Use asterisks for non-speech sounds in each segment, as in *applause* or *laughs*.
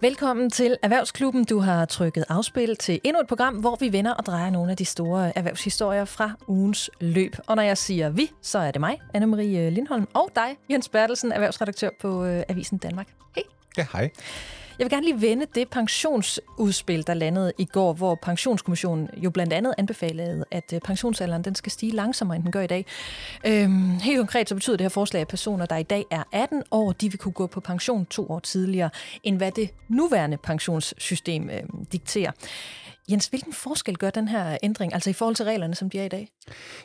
Velkommen til Erhvervsklubben. Du har trykket afspil til endnu et program, hvor vi vender og drejer nogle af de store erhvervshistorier fra ugens løb. Og når jeg siger vi, så er det mig, Anne-Marie Lindholm, og dig, Jens Bertelsen, erhvervsredaktør på øh, Avisen Danmark. Hej. Ja, hej. Jeg vil gerne lige vende det pensionsudspil, der landede i går, hvor pensionskommissionen jo blandt andet anbefalede, at øh, pensionsalderen den skal stige langsommere, end den gør i dag. Øhm, helt konkret så betyder det her forslag, at personer, der i dag er 18 år, de vil kunne gå på pension to år tidligere, end hvad det nuværende pensionssystem øh, dikterer. Jens, hvilken forskel gør den her ændring, altså i forhold til reglerne, som de er i dag?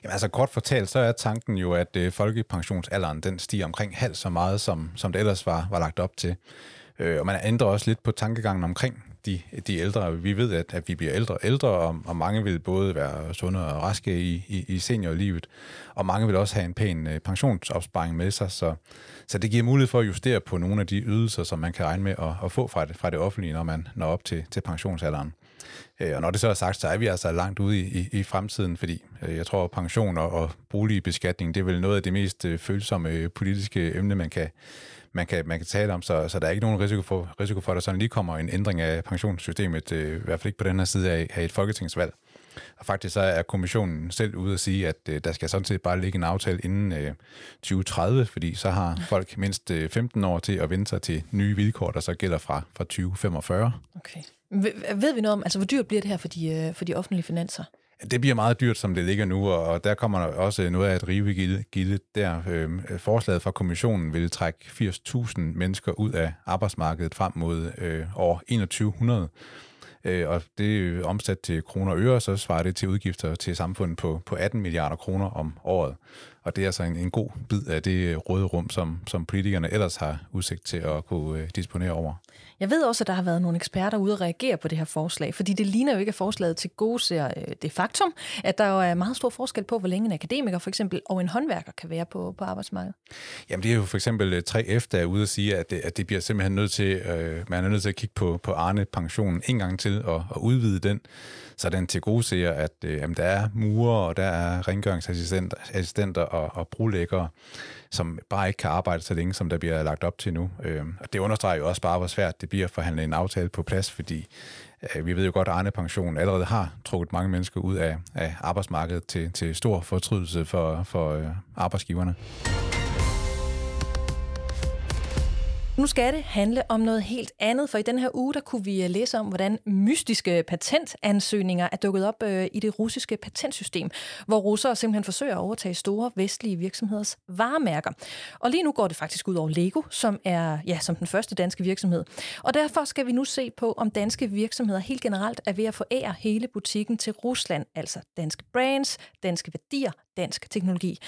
Jamen altså kort fortalt, så er tanken jo, at øh, folkepensionsalderen den stiger omkring halvt så meget, som, som det ellers var, var lagt op til. Øh, og man ændrer også lidt på tankegangen omkring de, de ældre. Vi ved, at, at vi bliver ældre og ældre, og, og mange vil både være sunde og raske i, i, i seniorlivet, og mange vil også have en pæn øh, pensionsopsparing med sig, så, så det giver mulighed for at justere på nogle af de ydelser, som man kan regne med at, at få fra det, fra det offentlige, når man når op til, til pensionsalderen. Øh, og når det så er sagt, så er vi altså langt ude i, i, i fremtiden, fordi øh, jeg tror, at pension og, og boligbeskatning, det er vel noget af det mest øh, følsomme øh, politiske emne, man kan, man kan, man kan tale om, så, så der er ikke nogen risiko for, risiko for, at der sådan lige kommer en ændring af pensionssystemet, øh, i hvert fald ikke på den her side af, af et folketingsvalg. Og faktisk så er kommissionen selv ude at sige, at øh, der skal sådan set bare ligge en aftale inden øh, 2030, fordi så har folk mindst øh, 15 år til at vente sig til nye vilkår, der så gælder fra, fra 2045. Okay. Ved vi noget om, altså hvor dyrt bliver det her for de, øh, for de offentlige finanser? Det bliver meget dyrt, som det ligger nu, og der kommer der også noget af et rivegilde der. Øh, forslaget fra kommissionen vil trække 80.000 mennesker ud af arbejdsmarkedet frem mod øh, år 2100. Øh, og det er omsat til kroner og øre, så svarer det til udgifter til samfundet på, på 18 milliarder kroner om året. Og det er altså en, en god bid af det røde rum, som, som politikerne ellers har udsigt til at kunne øh, disponere over. Jeg ved også, at der har været nogle eksperter ude at reagere på det her forslag, fordi det ligner jo ikke, at forslaget til gode ser øh, det faktum, at der jo er meget stor forskel på, hvor længe en akademiker for eksempel og en håndværker kan være på, på arbejdsmarkedet. Jamen det er jo for eksempel øh, 3F, der er ude at sige, at det, at det bliver simpelthen nødt til, øh, man er nødt til at kigge på, på Arne pensionen en gang til og, og udvide den, så den til gode ser, at øh, jamen, der er murer og der er rengøringsassistenter assistenter og, og brulæggere, som bare ikke kan arbejde så længe, som der bliver lagt op til nu. Øh, og det understreger jo også bare, hvor svært det bliver at forhandle en aftale på plads, fordi øh, vi ved jo godt, at Arne Pension allerede har trukket mange mennesker ud af, af arbejdsmarkedet til, til stor fortrydelse for, for øh, arbejdsgiverne. Nu skal det handle om noget helt andet, for i den her uge, der kunne vi øh, læse om, hvordan mystiske patentansøgninger er dukket op øh, i det russiske patentsystem, hvor russere simpelthen forsøger at overtage store vestlige virksomheders varemærker. Og lige nu går det faktisk ud over Lego, som er ja, som den første danske virksomhed. Og derfor skal vi nu se på, om danske virksomheder helt generelt er ved at forære hele butikken til Rusland, altså danske brands, danske værdier, dansk teknologi.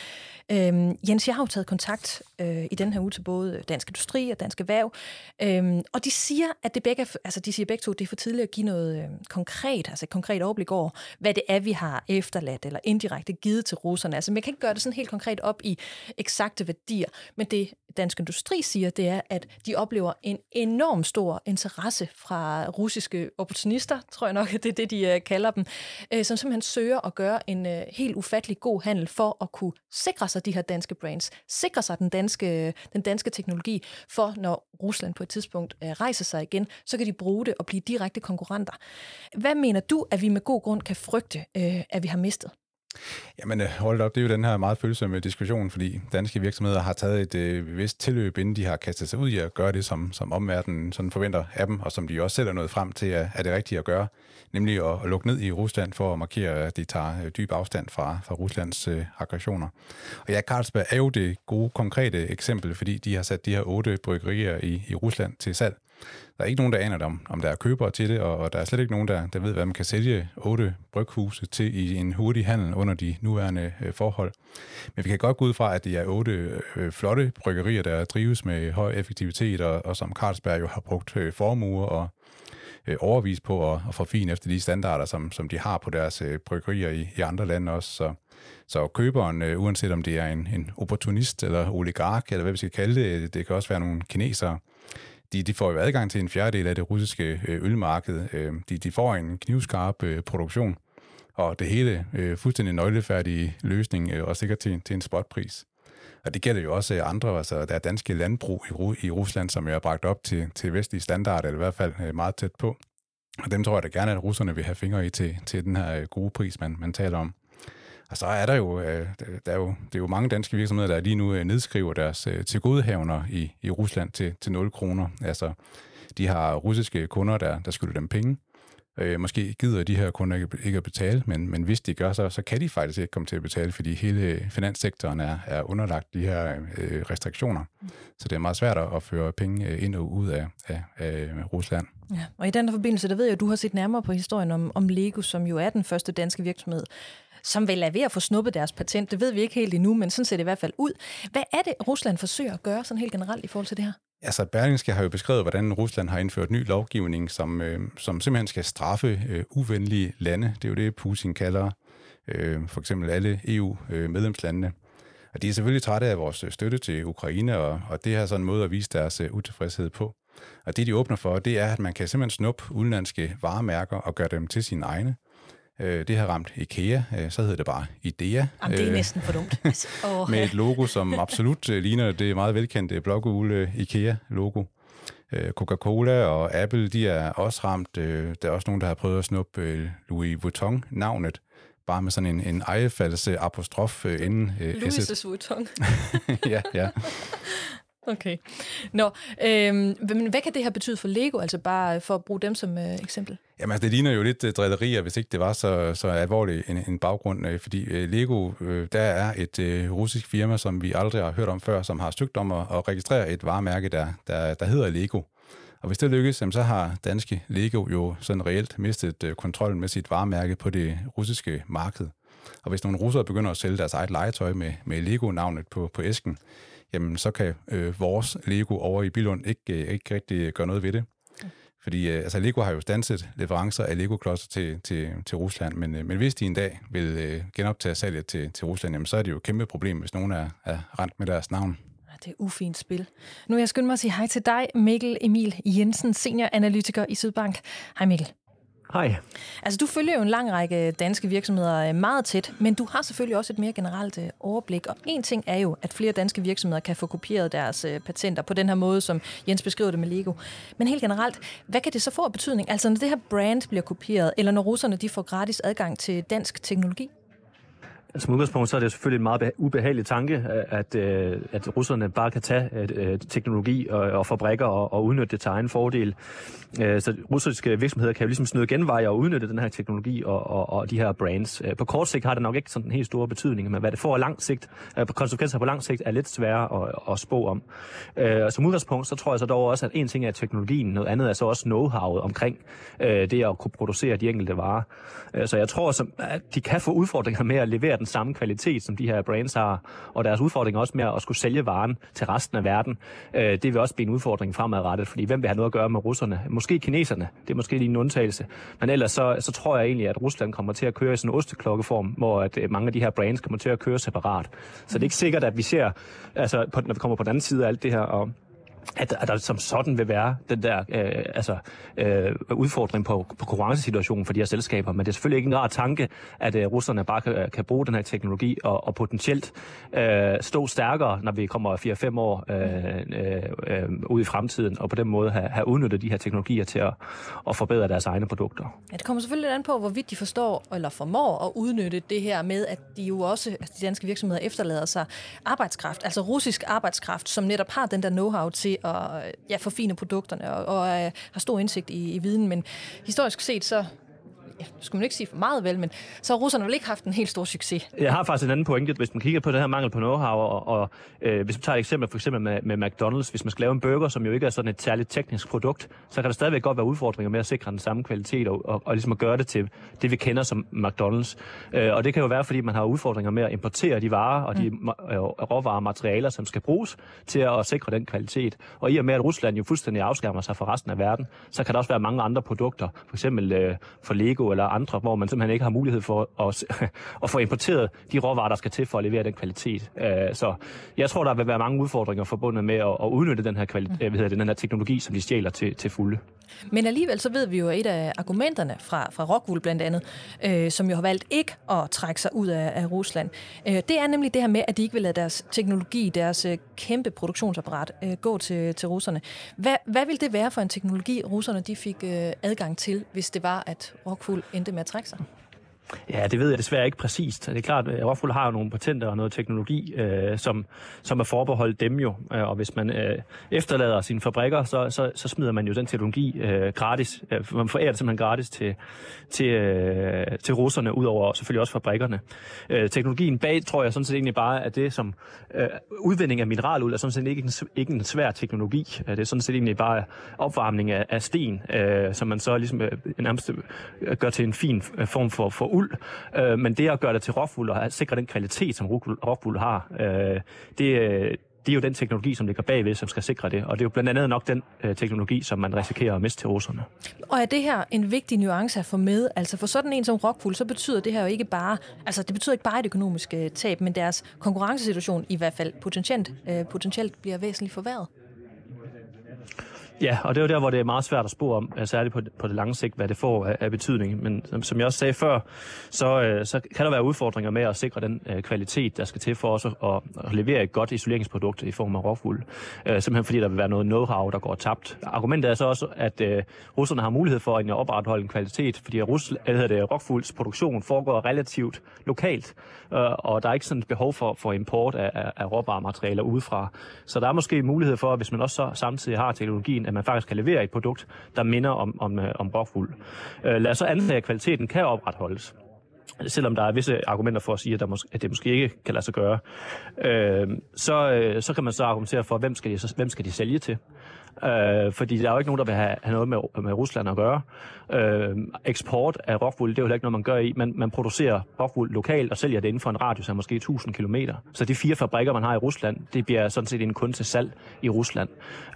Øhm, Jens, jeg har jo taget kontakt øh, i den her uge til både Dansk Industri og Dansk Erhverv, øhm, og de siger, at det begge, altså de siger begge to, at det er for tidligt at give noget øh, konkret, altså et konkret overblik over, hvad det er, vi har efterladt eller indirekte givet til russerne. Altså man kan ikke gøre det sådan helt konkret op i eksakte værdier, men det Dansk Industri siger, det er, at de oplever en enorm stor interesse fra russiske opportunister, tror jeg nok, det er det, de øh, kalder dem, øh, som simpelthen søger at gøre en øh, helt ufattelig god handel for at kunne sikre sig de her danske brands, sikre sig den danske, den danske teknologi, for når Rusland på et tidspunkt rejser sig igen, så kan de bruge det og blive direkte konkurrenter. Hvad mener du, at vi med god grund kan frygte, at vi har mistet? Jamen øh, hold op, det er jo den her meget følsomme diskussion, fordi danske virksomheder har taget et øh, vist tilløb, inden de har kastet sig ud i at gøre det, som, som omverdenen sådan forventer af dem, og som de også selv er nået frem til, at er det rigtige at gøre, nemlig at, at lukke ned i Rusland for at markere, at de tager øh, dyb afstand fra, fra Ruslands øh, aggressioner. Og ja, Carlsberg er jo det gode, konkrete eksempel, fordi de har sat de her otte bryggerier i, i Rusland til salg. Der er ikke nogen, der aner om, om der er købere til det, og, og der er slet ikke nogen, der, der ved, hvad man kan sælge otte bryghuse til i en hurtig handel under de nuværende øh, forhold. Men vi kan godt gå ud fra, at det er otte øh, flotte bryggerier, der drives med høj effektivitet, og, og som Carlsberg jo har brugt øh, formuer og øh, overvis på at, at forfine efter de standarder, som, som de har på deres øh, bryggerier i, i andre lande også. Så, så køberen, øh, uanset om det er en, en opportunist eller oligark, eller hvad vi skal kalde det, øh, det kan også være nogle kinesere, de, de får jo adgang til en fjerdedel af det russiske øh, ølmarked. Øh, de, de får en knivskarp øh, produktion, og det hele øh, fuldstændig nøglefærdige løsning, øh, og sikkert til, til en spotpris. Og det gælder jo også andre, altså der er danske landbrug i, i Rusland, som er bragt op til, til vestlige standard, eller i hvert fald øh, meget tæt på. Og dem tror jeg da gerne, at russerne vil have fingre i til, til den her øh, gode pris, man, man taler om. Og så er der jo, øh, der er jo, det er jo mange danske virksomheder, der lige nu øh, nedskriver deres øh, tilgodehavner i, i Rusland til, til 0 kroner. Altså, de har russiske kunder, der, der skylder dem penge. Øh, måske gider de her kunder ikke, ikke at betale, men, men hvis de gør så, så kan de faktisk ikke komme til at betale, fordi hele øh, finanssektoren er, er underlagt de her øh, restriktioner. Så det er meget svært at føre penge ind og ud af, af, af Rusland. Ja, og i den forbindelse, der ved jeg, at du har set nærmere på historien om, om Lego, som jo er den første danske virksomhed, som vel er ved at få snuppet deres patent. Det ved vi ikke helt endnu, men sådan ser det i hvert fald ud. Hvad er det, Rusland forsøger at gøre sådan helt generelt i forhold til det her? Altså, Berlingske har jo beskrevet, hvordan Rusland har indført ny lovgivning, som, øh, som simpelthen skal straffe øh, uvenlige lande. Det er jo det, Putin kalder øh, for eksempel alle EU-medlemslandene. Øh, og de er selvfølgelig trætte af vores støtte til Ukraine, og, og det er sådan en måde at vise deres øh, utilfredshed på. Og det, de åbner for, det er, at man kan simpelthen snuppe udenlandske varemærker og gøre dem til sine egne. Øh, det har ramt IKEA, øh, så hedder det bare IDEA. Jamen, det er øh, næsten for dumt. *laughs* oh. med et logo, som absolut ligner det meget velkendte blågule IKEA-logo. Coca-Cola og Apple, de er også ramt. Der er også nogen, der har prøvet at snuppe Louis Vuitton-navnet, bare med sådan en, en ejefaldelse apostrof inden. Louis Vuitton. *laughs* ja, ja. *laughs* Okay. Nå, øhm, men hvad kan det her betyde for Lego, altså bare øh, for at bruge dem som øh, eksempel? Jamen altså, det ligner jo lidt øh, uh, drillerier, hvis ikke det var så, så alvorligt en, en baggrund, øh, fordi øh, Lego, øh, der er et øh, russisk firma, som vi aldrig har hørt om før, som har søgt om at, at registrere et varemærke, der, der, der hedder Lego. Og hvis det lykkes, så har danske Lego jo sådan reelt mistet øh, kontrollen med sit varemærke på det russiske marked. Og hvis nogle russere begynder at sælge deres eget legetøj med, med Lego-navnet på, på æsken, jamen så kan øh, vores Lego over i Bilund ikke, øh, ikke rigtig gøre noget ved det. Fordi øh, altså Lego har jo stanset leverancer af Lego-klodser til, til, til Rusland, men, øh, men hvis de en dag vil øh, genoptage salget til, til Rusland, jamen, så er det jo et kæmpe problem, hvis nogen er, er rent med deres navn. Det er ufint spil. Nu vil jeg skynde mig at sige hej til dig, Mikkel Emil Jensen, senior analytiker i Sydbank. Hej Mikkel. Hej. Altså, du følger jo en lang række danske virksomheder øh, meget tæt, men du har selvfølgelig også et mere generelt øh, overblik. Og en ting er jo, at flere danske virksomheder kan få kopieret deres øh, patenter på den her måde, som Jens beskriver det med Lego. Men helt generelt, hvad kan det så få af betydning? Altså, når det her brand bliver kopieret, eller når russerne de får gratis adgang til dansk teknologi? Altså, som udgangspunkt så er det selvfølgelig en meget ubehagelig tanke, øh, at, øh, at russerne bare kan tage øh, teknologi og, og fabrikker og, og udnytte det til egen fordel. Så russiske virksomheder kan jo ligesom snyde genveje og udnytte den her teknologi og, og, og de her brands. På kort sigt har det nok ikke sådan en helt stor betydning, men hvad det får lang sigt, konsekvenser på lang sigt er lidt sværere at, at spå om. Som udgangspunkt så tror jeg så dog også, at en ting er teknologien, noget andet er så også know-howet omkring det at kunne producere de enkelte varer. Så jeg tror, at de kan få udfordringer med at levere den samme kvalitet, som de her brands har, og deres udfordring også med at skulle sælge varen til resten af verden, øh, det vil også blive en udfordring fremadrettet, fordi hvem vil have noget at gøre med russerne? Måske kineserne, det er måske lige en undtagelse, men ellers så, så tror jeg egentlig, at Rusland kommer til at køre i sådan en osteklokkeform, hvor at øh, mange af de her brands kommer til at køre separat. Så det er ikke sikkert, at vi ser, altså på, når vi kommer på den anden side af alt det her, og at, at der som sådan vil være den der øh, altså, øh, udfordring på, på konkurrencesituationen for de her selskaber. Men det er selvfølgelig ikke en rar tanke, at øh, russerne bare kan, kan bruge den her teknologi og, og potentielt øh, stå stærkere, når vi kommer 4-5 år øh, øh, øh, ud i fremtiden, og på den måde have, have udnyttet de her teknologier til at, at forbedre deres egne produkter. Ja, det kommer selvfølgelig an på, hvorvidt de forstår eller formår at udnytte det her med, at de jo også, altså de danske virksomheder efterlader sig arbejdskraft, altså russisk arbejdskraft, som netop har den der know-how til til at ja, forfine produkterne og, og øh, har stor indsigt i, i viden. Men historisk set, så ja, skulle man ikke sige for meget vel, men så har russerne vel ikke haft en helt stor succes. Jeg har faktisk en anden pointe, hvis man kigger på det her mangel på know-how, og, og øh, hvis man tager et eksempel for eksempel med, med McDonald's, hvis man skal lave en burger, som jo ikke er sådan et særligt teknisk produkt, så kan der stadigvæk godt være udfordringer med at sikre den samme kvalitet, og, og, og ligesom at gøre det til det, vi kender som McDonald's. Øh, og det kan jo være, fordi man har udfordringer med at importere de varer og de mm. øh, råvarer og materialer, som skal bruges til at sikre den kvalitet. Og i og med, at Rusland jo fuldstændig afskærmer sig fra resten af verden, så kan der også være mange andre produkter, for eksempel øh, for Lego Lego eller andre, hvor man simpelthen ikke har mulighed for at, *laughs* at få importeret de råvarer, der skal til for at levere den kvalitet. Øh, så jeg tror, der vil være mange udfordringer forbundet med at, udnytte den her, kvalitet, øh, hvad det, den her teknologi, som de stjæler til, til fulde. Men alligevel så ved vi jo, at et af argumenterne fra, fra Rockwool blandt andet, øh, som jo har valgt ikke at trække sig ud af, af Rusland, øh, det er nemlig det her med, at de ikke vil lade deres teknologi, deres øh, kæmpe produktionsapparat øh, gå til, til russerne. Hvad, hvad vil det være for en teknologi, russerne de fik øh, adgang til, hvis det var, at Rockwool fuld endte med at trække sig? Ja, det ved jeg desværre ikke præcist. Det er klart, at Rockwool har jo nogle patenter og noget teknologi, øh, som, som er forbeholdt dem jo. Øh, og hvis man øh, efterlader sine fabrikker, så, så, så smider man jo den teknologi øh, gratis. Øh, man forærer det simpelthen gratis til, til, øh, til russerne, udover selvfølgelig også fabrikkerne. Øh, teknologien bag, tror jeg sådan set egentlig bare, at det som øh, udvinding af mineraluld er sådan set ikke en, ikke en svær teknologi. Øh, det er sådan set egentlig bare opvarmning af, af sten, øh, som man så ligesom øh, nærmest gør til en fin form for, for uld. Øh, men det at gøre det til råfuld og sikre den kvalitet, som råfuld har, øh, det, øh, det er jo den teknologi, som ligger bagved, som skal sikre det. Og det er jo blandt andet nok den øh, teknologi, som man risikerer at miste til russerne. Og er det her en vigtig nuance at få med? Altså for sådan en som Rockwool, så betyder det her jo ikke bare, altså det betyder ikke bare et økonomisk øh, tab, men deres konkurrencesituation i hvert fald potentielt, øh, potentielt bliver væsentligt forværret. Ja, og det er jo der, hvor det er meget svært at spore om, øh, særligt på, på det lange sigt, hvad det får af, af betydning. Men som, som jeg også sagde før, så, øh, så kan der være udfordringer med at sikre den øh, kvalitet, der skal til for os at, at, at levere et godt isoleringsprodukt i form af råfuld. Øh, simpelthen fordi der vil være noget know-how, der går tabt. Argumentet er så også, at øh, russerne har mulighed for at opretholde en kvalitet, fordi Rus, øh, eller det, råfulds produktion foregår relativt lokalt, øh, og der er ikke sådan et behov for, for import af, af, af råvarematerialer udefra. Så der er måske mulighed for, hvis man også så samtidig har teknologien, at man faktisk kan levere et produkt, der minder om, om, øh, om rockwool. Øh, lad os så antage, at kvaliteten kan opretholdes selvom der er visse argumenter for at sige, at, der mås- at det måske ikke kan lade sig gøre, øh, så, øh, så kan man så argumentere for, hvem skal de, hvem skal de sælge til? Øh, fordi der er jo ikke nogen, der vil have, have noget med, med Rusland at gøre. Øh, eksport af rockwool, det er jo heller ikke noget, man gør i. Man, man producerer rockwool lokalt og sælger det inden for en radius af måske 1000 km. Så de fire fabrikker, man har i Rusland, det bliver sådan set en kun til salg i Rusland.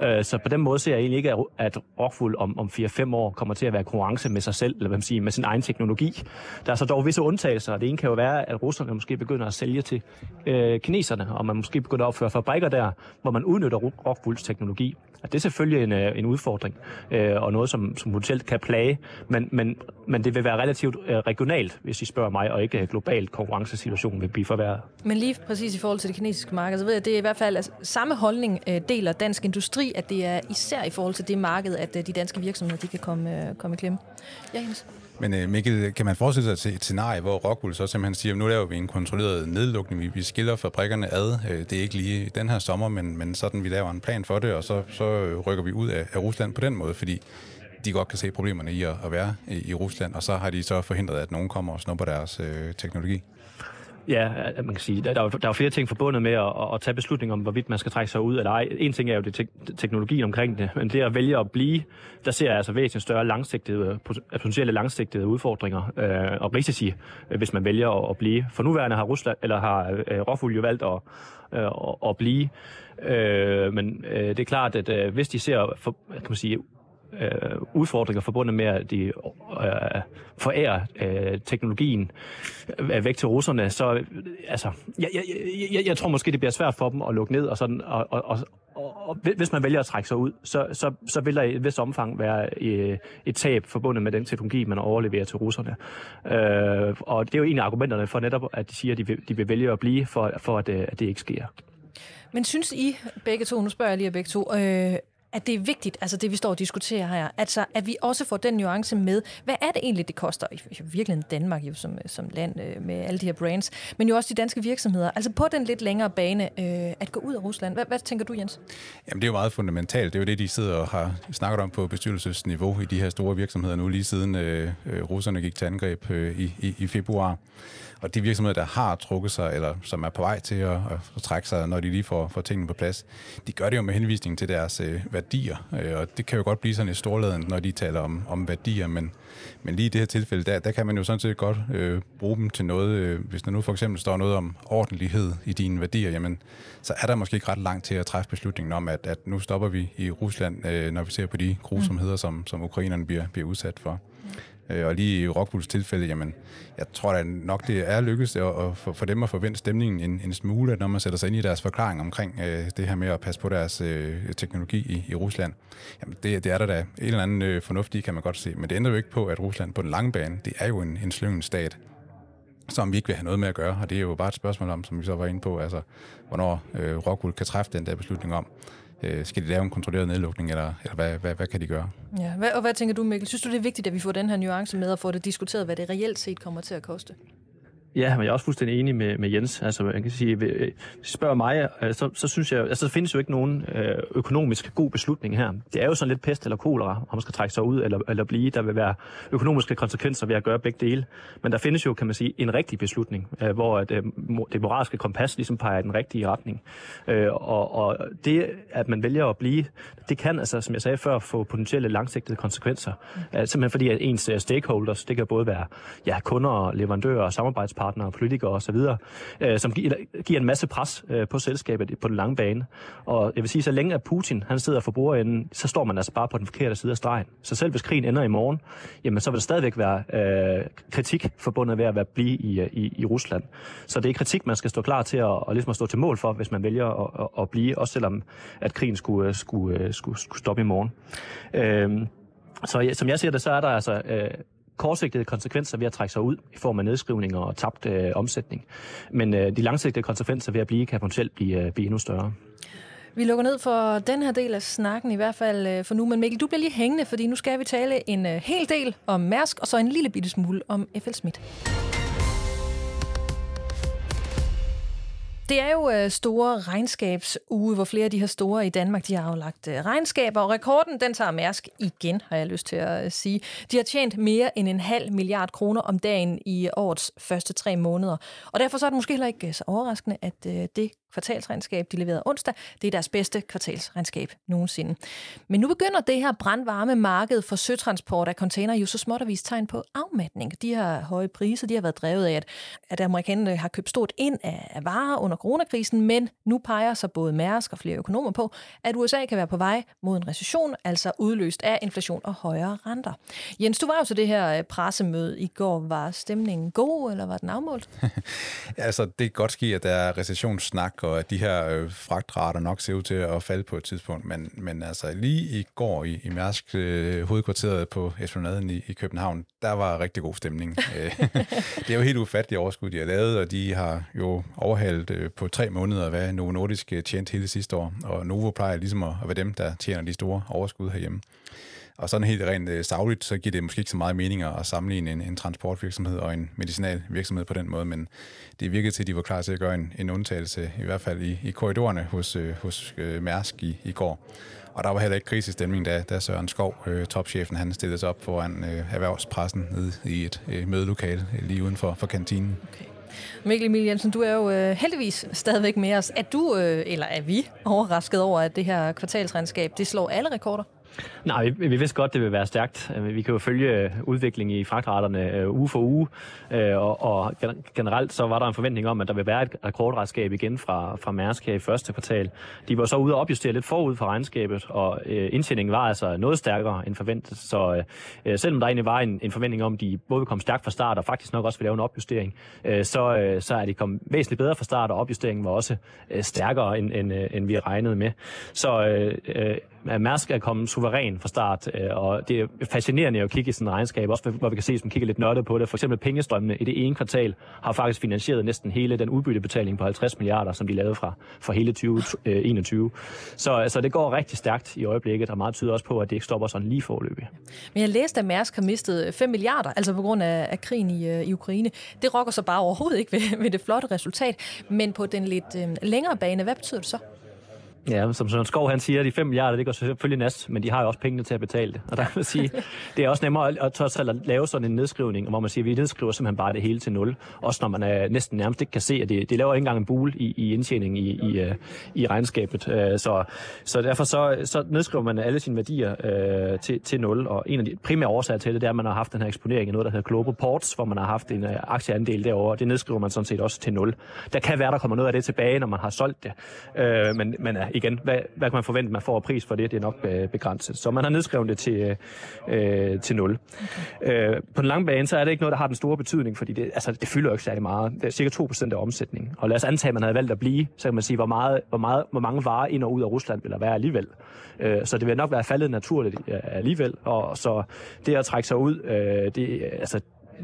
Øh, så på den måde ser jeg egentlig ikke, at rockwool om, om 4-5 år kommer til at være konkurrence med sig selv, eller hvad man siger, med sin egen teknologi. Der er så dog visse undtagelser, og det ene kan jo være, at russerne måske begynder at sælge til øh, kineserne, og man måske begynder at opføre fabrikker der, hvor man udnytter rockwools teknologi. Og det selvfølgelig en, øh, en udfordring, øh, og noget, som, som potentielt kan plage, men, men, men det vil være relativt øh, regionalt, hvis I spørger mig, og ikke øh, globalt konkurrencesituationen vil blive forværret. Men lige præcis i forhold til det kinesiske marked, så ved jeg, at det er i hvert fald altså, samme holdning øh, deler dansk industri, at det er især i forhold til det marked, at øh, de danske virksomheder de kan komme, øh, komme i klemme. Ja, Jens? Men øh, Mikkel, kan man forestille sig et scenarie, hvor Rockwool så simpelthen siger, at nu laver vi en kontrolleret nedlukning, vi skiller fabrikkerne ad. Øh, det er ikke lige den her sommer, men, men sådan vi laver en plan for det, og så, så øh, rykker vi ud af, af Rusland på den måde, fordi de godt kan se problemerne i at, at være i, i Rusland, og så har de så forhindret, at nogen kommer og snupper deres øh, teknologi. Ja, man kan sige, der, der, er, der er flere ting forbundet med at, at tage beslutninger om, hvorvidt man skal trække sig ud eller ej. En ting er jo det te- teknologien omkring det, men det at vælge at blive, der ser jeg altså væsentligt større langsigtede, potentielle langsigtede udfordringer øh, og risici, øh, hvis man vælger at, at blive. For nuværende har Rusland, eller har øh, Råfuld jo valgt at, øh, at, at blive. Øh, men øh, det er klart, at øh, hvis de ser for, kan man sige, øh, udfordringer forbundet med, at de øh, forærer øh, teknologien øh, væk til russerne, så altså, jeg, jeg, jeg, jeg tror måske, det bliver svært for dem at lukke ned, og, sådan, og, og, og, og hvis man vælger at trække sig ud, så, så, så vil der i et vis omfang være øh, et tab forbundet med den teknologi, man overleverer til russerne. Øh, og det er jo en af argumenterne for netop, at de siger, at de vil, de vil vælge at blive, for, for at, øh, at det ikke sker. Men synes I begge to, nu spørger jeg lige begge to, øh, at det er vigtigt, altså det vi står og diskuterer her, altså at vi også får den nuance med, hvad er det egentlig, det koster, i virkeligheden Danmark jo som, øh, som land øh, med alle de her brands, men jo også de danske virksomheder, altså på den lidt længere bane, øh, at gå ud af Rusland. Hvad, hvad tænker du, Jens? Jamen det er jo meget fundamentalt, det er jo det, de sidder og har snakket om på bestyrelsesniveau i de her store virksomheder nu, lige siden øh, øh russerne gik til angreb øh, i, i, i februar. Og de virksomheder, der har trukket sig, eller som er på vej til at, at trække sig, når de lige får, får tingene på plads, de gør det jo med henvisning til deres øh, værdier. Øh, og det kan jo godt blive sådan et storladen, når de taler om, om værdier, men, men lige i det her tilfælde, der, der kan man jo sådan set godt øh, bruge dem til noget. Øh, hvis der nu for eksempel står noget om ordentlighed i dine værdier, jamen, så er der måske ikke ret langt til at træffe beslutningen om, at, at nu stopper vi i Rusland, øh, når vi ser på de grusomheder, som, som ukrainerne bliver, bliver udsat for. Øh, og lige i Rockbulls tilfælde, jamen, jeg tror da nok, det er lykkedes at, at for, for dem at forvente stemningen en, en smule, når man sætter sig ind i deres forklaring omkring øh, det her med at passe på deres øh, teknologi i, i Rusland. Jamen, det, det er der da en eller anden øh, fornuftig, kan man godt se. Men det ændrer jo ikke på, at Rusland på den lange bane, det er jo en, en slyngen stat som vi ikke vil have noget med at gøre. Og det er jo bare et spørgsmål om, som vi så var inde på, altså, hvornår øh, Rockwool kan træffe den der beslutning om, øh, skal de lave en kontrolleret nedlukning, eller, eller hvad, hvad, hvad kan de gøre? Ja, hvad, og hvad tænker du, Mikkel? Synes du, det er vigtigt, at vi får den her nuance med og får det diskuteret, hvad det reelt set kommer til at koste? Ja, men jeg er også fuldstændig enig med, med Jens. Altså, man kan sige, hvis I spørger mig, øh, så, så synes jeg, altså, der findes jo ikke nogen øh, økonomisk god beslutning her. Det er jo sådan lidt pest eller kolera, om man skal trække sig ud eller, eller blive. Der vil være økonomiske konsekvenser ved at gøre begge dele. Men der findes jo, kan man sige, en rigtig beslutning, øh, hvor det, det moralske kompas ligesom peger i den rigtige retning. Og, og det, at man vælger at blive, det kan, altså, som jeg sagde før, få potentielle langsigtede konsekvenser. Mm. Simpelthen fordi, at ens stakeholders, det kan både være ja, kunder, leverandører og samarbejdspartnere, samarbejdspartnere, politikere osv., øh, som giver, giver en masse pres øh, på selskabet på den lange bane. Og jeg vil sige, så længe at Putin han sidder for bordenden, så står man altså bare på den forkerte side af stregen. Så selv hvis krigen ender i morgen, jamen så vil der stadigvæk være øh, kritik forbundet ved at være blive i, øh, i, i Rusland. Så det er kritik, man skal stå klar til at, og ligesom at stå til mål for, hvis man vælger at, at, at blive, også selvom at krigen skulle, øh, skulle, øh, skulle, skulle stoppe i morgen. Øh, så som jeg ser det, så er der altså øh, kortsigtede konsekvenser ved at trække sig ud i form af nedskrivninger og tabt øh, omsætning. Men øh, de langsigtede konsekvenser ved at blive kan potentielt blive, øh, blive endnu større. Vi lukker ned for den her del af snakken, i hvert fald øh, for nu. Men Mikkel, du bliver lige hængende, fordi nu skal vi tale en øh, hel del om Mærsk, og så en lille bitte smule om FL Schmidt. Det er jo øh, store regnskabsuge, hvor flere af de her store i Danmark de har aflagt øh, regnskaber, og rekorden den tager Mærsk igen, har jeg lyst til at øh, sige. De har tjent mere end en halv milliard kroner om dagen i årets første tre måneder. Og derfor så er det måske heller ikke øh, så overraskende, at øh, det kvartalsregnskab, de leverede onsdag. Det er deres bedste kvartalsregnskab nogensinde. Men nu begynder det her brandvarme marked for søtransport af container jo så småt at vise tegn på afmatning. De her høje priser, de har været drevet af, at, at amerikanerne har købt stort ind af varer under coronakrisen, men nu peger så både Mærsk og flere økonomer på, at USA kan være på vej mod en recession, altså udløst af inflation og højere renter. Jens, du var jo til det her øh, pressemøde i går. Var stemningen god, eller var den afmålt? *laughs* altså, det er godt ske, at der er recessionssnak og at de her øh, fragtrater nok ser ud til at falde på et tidspunkt. Men, men altså lige i går i, i Mærsk øh, hovedkvarteret på Esplanaden i, i København, der var rigtig god stemning. *laughs* Øh, det er jo helt ufatteligt overskud, de har lavet, og de har jo overhalet øh, på tre måneder, hvad Novo Nordisk øh, tjente hele sidste år. Og Novo plejer ligesom at, at være dem, der tjener de store overskud herhjemme. Og sådan helt rent øh, savligt, så giver det måske ikke så meget mening at sammenligne en, en transportvirksomhed og en medicinal virksomhed på den måde, men det virkede til, at de var klar til at gøre en, en undtagelse, i hvert fald i, i korridorerne hos, øh, hos øh, Mærsk i, i går. Og der var heller ikke krisestemning, da, da Søren Skov, øh, topchefen, han stillede sig op foran øh, erhvervspressen nede i et øh, mødelokale lige uden for, for kantinen. Okay. Mikkel Emil Jensen, du er jo øh, heldigvis stadigvæk med os. Er du, øh, eller er vi, overrasket over, at det her kvartalsregnskab, det slår alle rekorder? Nej, vi, vi vidste godt, det vil være stærkt. Øh, vi kan jo følge øh, udviklingen i fragtraterne øh, uge for uge, uh, og, og generelt så var der en forventning om, at der vil være et rekordregnskab igen fra, fra Mærsk her i første kvartal. De var så ude og opjustere lidt forud for regnskabet, og indtjeningen var altså noget stærkere end forventet. Så selvom der egentlig var en, en forventning om, at de både ville komme stærkt fra start, og faktisk nok også ville lave en opjustering, så, så er de kommet væsentligt bedre fra start, og opjusteringen var også stærkere, end, end, end vi regnede med. Så øh, Mærsk er kommet suveræn fra start, øh, og det er fascinerende at kigge i sådan en regnskab, også hvor vi kan se, som kigger lidt nørdet på det. For eksempel pengestrømmene i det ene kvartal har faktisk finansieret næsten hele den udbyttebetaling på 50 milliarder, som de lavede fra, fra hele 2021. Øh, så, altså, det går rigtig stærkt i øjeblikket, og meget tyder også på, at det ikke stopper sådan lige forløbig. Men jeg læste, at Mærsk har mistet 5 milliarder, altså på grund af, af krigen i, øh, i Ukraine. Det rokker så bare overhovedet ikke ved, ved det flotte resultat. Men på den lidt øh, længere bane, hvad betyder det så? Ja, som Søren Skov han siger, de 5 milliarder, det går selvfølgelig næst, men de har jo også pengene til at betale det. Og der vil sige, *laughs* det er også nemmere at, at, at lave sådan en nedskrivning, hvor man siger, at vi nedskriver simpelthen bare det hele til nul. Også når man er næsten nærmest ikke kan se, at det, det laver ikke engang en bule i, i indtjening i, i, øh, i regnskabet. Øh, så, så derfor så, så nedskriver man alle sine værdier øh, til, til nul. Og en af de primære årsager til det, det er, at man har haft den her eksponering i noget, der hedder Global Ports, hvor man har haft en aktieandel derovre. Det nedskriver man sådan set også til nul. Der kan være, der kommer noget af det tilbage, når man har solgt det. Men, men igen, hvad, hvad kan man forvente, man får af pris for det? Det er nok øh, begrænset. Så man har nedskrevet det til, øh, til 0. Okay. Øh, på den lange bane, så er det ikke noget, der har den store betydning, fordi det, altså, det fylder jo ikke særlig meget. Det er cirka 2% af omsætningen. Og lad os antage, at man havde valgt at blive, så kan man sige, hvor, meget, hvor, meget, hvor mange varer ind og ud af Rusland vil der være alligevel. Øh, så det vil nok være faldet naturligt øh, alligevel. Og så det at trække sig ud, øh, det, altså,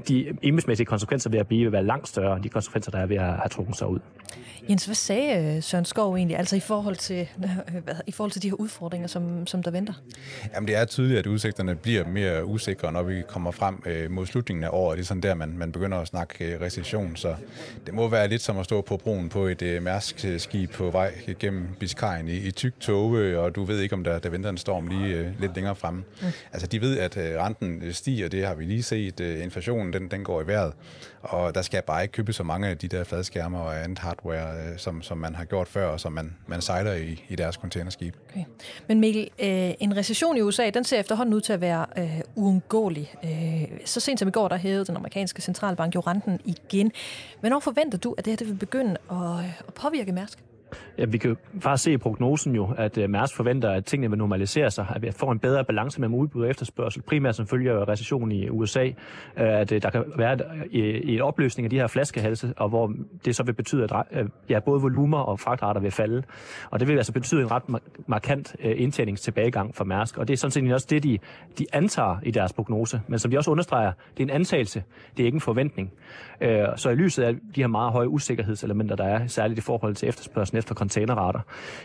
de embedsmæssige konsekvenser ved at blive vil være langt større end de konsekvenser, der er ved at have trukket sig ud. Jens, hvad sagde øh, Søren Skov egentlig, altså i forhold til, *laughs* hvad, i forhold til de her udfordringer, som, som der venter? Jamen det er tydeligt, at udsigterne bliver mere usikre, når vi kommer frem øh, mod slutningen af året. Det er sådan der, man, man begynder at snakke øh, recession, så det må være lidt som at stå på broen på et øh, mærsk-skib på vej gennem Biscayen i, i tyk tåge, og du ved ikke, om der, der venter en storm lige øh, lidt længere fremme. Mm. Altså de ved, at øh, renten stiger, det har vi lige set. Øh, inflationen, den, den går i vejret, og der skal bare ikke købe så mange af de der fladskærmer og andet hardware, øh, som, som man har gjort før, og som man, man sejler i, i deres containerskib. Okay. Men Mikkel, øh, en recession i USA, den ser efterhånden ud til at være øh, uundgåelig. Øh, så sent som i går, der hævede den amerikanske centralbank jo renten igen. Hvornår forventer du, at det her det vil begynde at, øh, at påvirke Mærsk? Ja, vi kan faktisk se i prognosen jo, at øh, Mærs forventer, at tingene vil normalisere sig, at vi får en bedre balance mellem udbud og efterspørgsel, primært som følger af recessionen i USA, at øh, der kan være øh, en opløsning af de her flaskehalse, og hvor det så vil betyde, at ja, både volumer og fragtrater vil falde. Og det vil altså betyde en ret markant indtjeningstilbagegang for Mærsk, og det er sådan set også det, de, de antager i deres prognose. Men som de også understreger, det er en antagelse, det er ikke en forventning. Så i lyset af de her meget høje usikkerhedselementer, der er, særligt i forhold til efterspørgsel efter containerrater,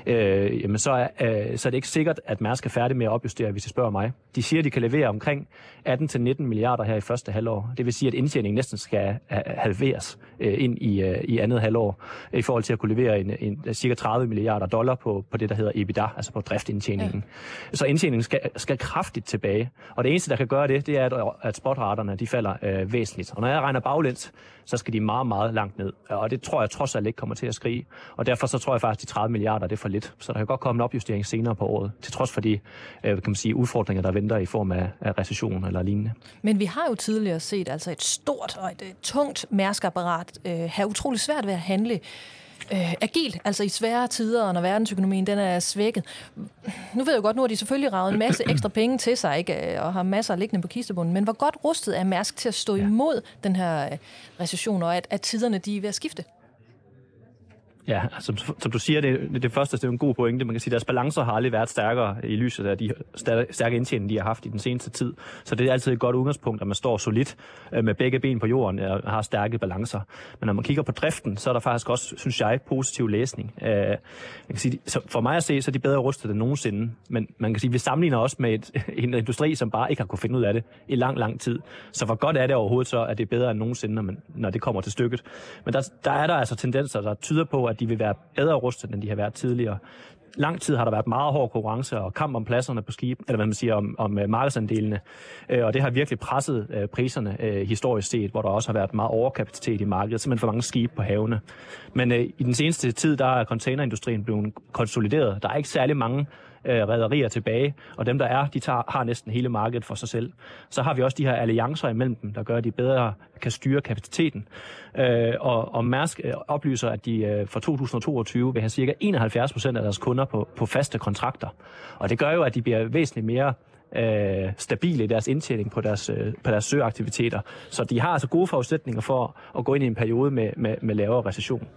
øh, jamen så er, øh, så er det ikke sikkert, at Mærsk er færdig med at opjustere, hvis I spørger mig. De siger, at de kan levere omkring 18-19 milliarder her i første halvår. Det vil sige, at indtjeningen næsten skal halveres øh, ind i, øh, i andet halvår, i forhold til at kunne levere en, en, cirka 30 milliarder dollar på, på det, der hedder EBITDA, altså på driftindtjeningen. Ja. Så indtjeningen skal, skal kraftigt tilbage. Og det eneste, der kan gøre det, det er, at, at spotraterne de falder øh, væsentligt. Og når jeg regner baglæns, så skal de meget, meget langt ned. Og det tror jeg trods alt ikke kommer til at skrige. Og derfor så tror jeg faktisk, at de 30 milliarder det er for lidt. Så der kan godt komme en opjustering senere på året, til trods for de øh, kan man sige, udfordringer, der venter i form af, af recession eller lignende. Men vi har jo tidligere set altså et stort og et, et tungt mærskapparat øh, have utrolig svært ved at handle øh, agilt, altså i svære tider, når verdensøkonomien den er svækket. Nu ved jeg godt, nu har de selvfølgelig ravet en masse *clears throat* ekstra penge til sig, ikke? og har masser liggende på kistebunden, men hvor godt rustet er Mærsk til at stå imod den her øh, recession, og at, at tiderne de er ved at skifte? Ja, altså, som, som du siger, det, det, første det er en god pointe. Man kan sige, at deres balancer har aldrig været stærkere i lyset af de stærke indtjening, de har haft i den seneste tid. Så det er altid et godt udgangspunkt, at man står solidt øh, med begge ben på jorden øh, og har stærke balancer. Men når man kigger på driften, så er der faktisk også, synes jeg, positiv læsning. Øh, man jeg kan sige, for mig at se, så er de bedre rustet end nogensinde. Men man kan sige, at vi sammenligner også med et, *laughs* en industri, som bare ikke har kunne finde ud af det i lang, lang tid. Så hvor godt er det overhovedet så, at det er bedre end nogensinde, når, man, når det kommer til stykket. Men der, der er der altså tendenser, der tyder på, at de vil være bedre rustet, end de har været tidligere. Lang tid har der været meget hård konkurrence og kamp om pladserne på skib, eller hvad man siger, om, om øh, markedsandelene. Øh, og det har virkelig presset øh, priserne historisk set, hvor der også har været meget overkapacitet i markedet, simpelthen for mange skibe på havene. Men i den seneste tid, der er containerindustrien blevet konsolideret. Der er ikke særlig mange øh, rædderier tilbage, og dem, der er, de tager, har næsten hele markedet for sig selv. Så har vi også de her alliancer imellem dem, der gør, at de bedre kan styre kapaciteten. Øh, og, og Mærsk øh, oplyser, at de øh, for 2022 vil have cirka 71 procent af deres kunder på, på faste kontrakter. Og det gør jo, at de bliver væsentligt mere øh, stabile i deres indtjening på deres, øh, på deres søaktiviteter. Så de har altså gode forudsætninger for at gå ind i en periode med, med, med lavere recession,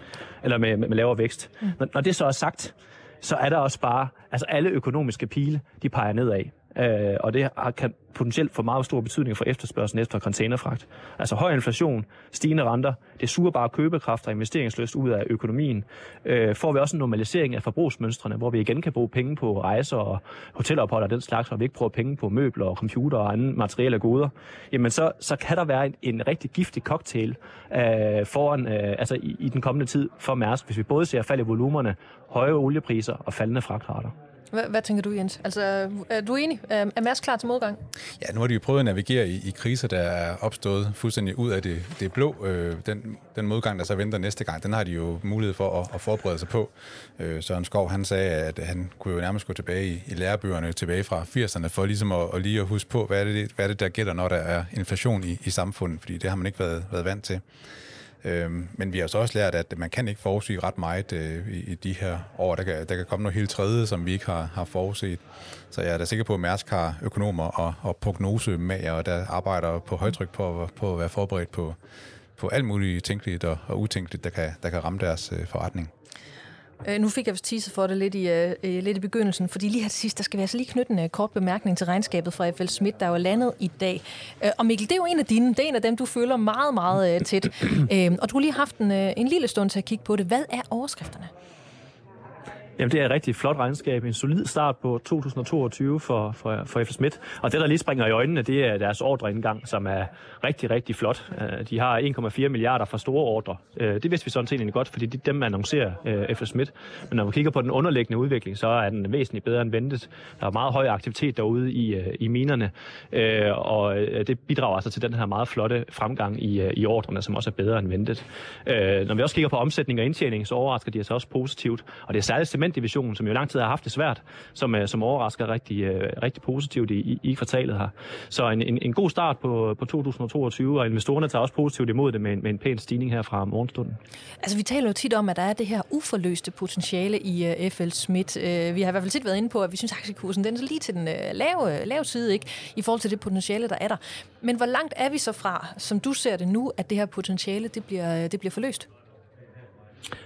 eller med, med, med lavere vækst. Mm. Når, når det så er sagt, så er der også bare, altså alle økonomiske pile, de peger nedad. Øh, og det har, kan potentielt få meget stor betydning for efterspørgselen efter containerfragt. Altså høj inflation, stigende renter, det suger bare købekraft og investeringsløst ud af økonomien. Øh, får vi også en normalisering af forbrugsmønstrene, hvor vi igen kan bruge penge på rejser og hotelophold og den slags, og vi ikke bruger penge på møbler og computer og andre materielle goder, jamen så, så kan der være en, en rigtig giftig cocktail øh, foran, øh, altså i, i den kommende tid for Mærsk, hvis vi både ser fald i volumerne, høje oliepriser og faldende fragtrater. Hvad, hvad tænker du, Jens? Altså, er du enig? Er Mads klar til modgang? Ja, nu har de jo prøvet at navigere i, i kriser, der er opstået fuldstændig ud af det, det blå. Øh, den, den modgang, der så venter næste gang, den har de jo mulighed for at, at forberede sig på. Øh, Søren Skov, han sagde, at han kunne jo nærmest gå tilbage i, i lærebøgerne tilbage fra 80'erne, for ligesom at, at lige at huske på, hvad er det, hvad er det der gælder, når der er inflation i, i samfundet, fordi det har man ikke været, været vant til. Øhm, men vi har så også lært, at man kan ikke forudsige ret meget øh, i, i de her år. Der kan, der kan komme noget helt tredje, som vi ikke har, har forudset. Så jeg er da sikker på, at Mærsk har økonomer og, og prognosemager, der arbejder på højtryk på, på at være forberedt på, på alt muligt tænkeligt og, og utænkeligt, der kan, der kan ramme deres øh, forretning. Øh, nu fik jeg vist for det lidt i, uh, lidt i begyndelsen, fordi lige her til sidst, der skal vi altså lige knytte en uh, kort bemærkning til regnskabet fra FL Schmidt, der er jo landet i dag. Uh, og Mikkel, det er jo en af dine, det er en af dem, du føler meget, meget uh, tæt. Uh, *clears throat* og du har lige haft en, uh, en lille stund til at kigge på det. Hvad er overskrifterne? Jamen, det er et rigtig flot regnskab. En solid start på 2022 for, for, for FS Midt. Og det, der lige springer i øjnene, det er deres ordreindgang, som er rigtig, rigtig flot. Øh, de har 1,4 milliarder for store ordre. Øh, det vidste vi sådan set egentlig godt, fordi det dem annoncerer øh, FS Midt. Men når man kigger på den underliggende udvikling, så er den væsentligt bedre end ventet. Der er meget høj aktivitet derude i, øh, i minerne, og det bidrager altså til den her meget flotte fremgang i, i ordrene, som også er bedre end ventet. Når vi også kigger på omsætning og indtjening, så overrasker de os også positivt. Og det er særligt cementdivisionen, som jo lang tid har haft det svært, som, øh, som overrasker rigtig, øh, rigtig positivt i, i, kvartalet her. Så en, en, en god start på, på 2022, og investorerne tager også positivt imod det med en, med en pæn stigning her fra morgenstunden. Altså vi taler jo tit om, at der er det her uforløste potentiale i øh, uh, FL Schmidt. Uh, vi har i hvert fald tit været inde på, at vi synes, at aktiekursen den er lige til den uh, lave, lave side, ikke? i forhold til det potentiale, der er der. Men hvor langt er vi så fra, som du ser det nu, at det her potentiale det bliver, det bliver forløst?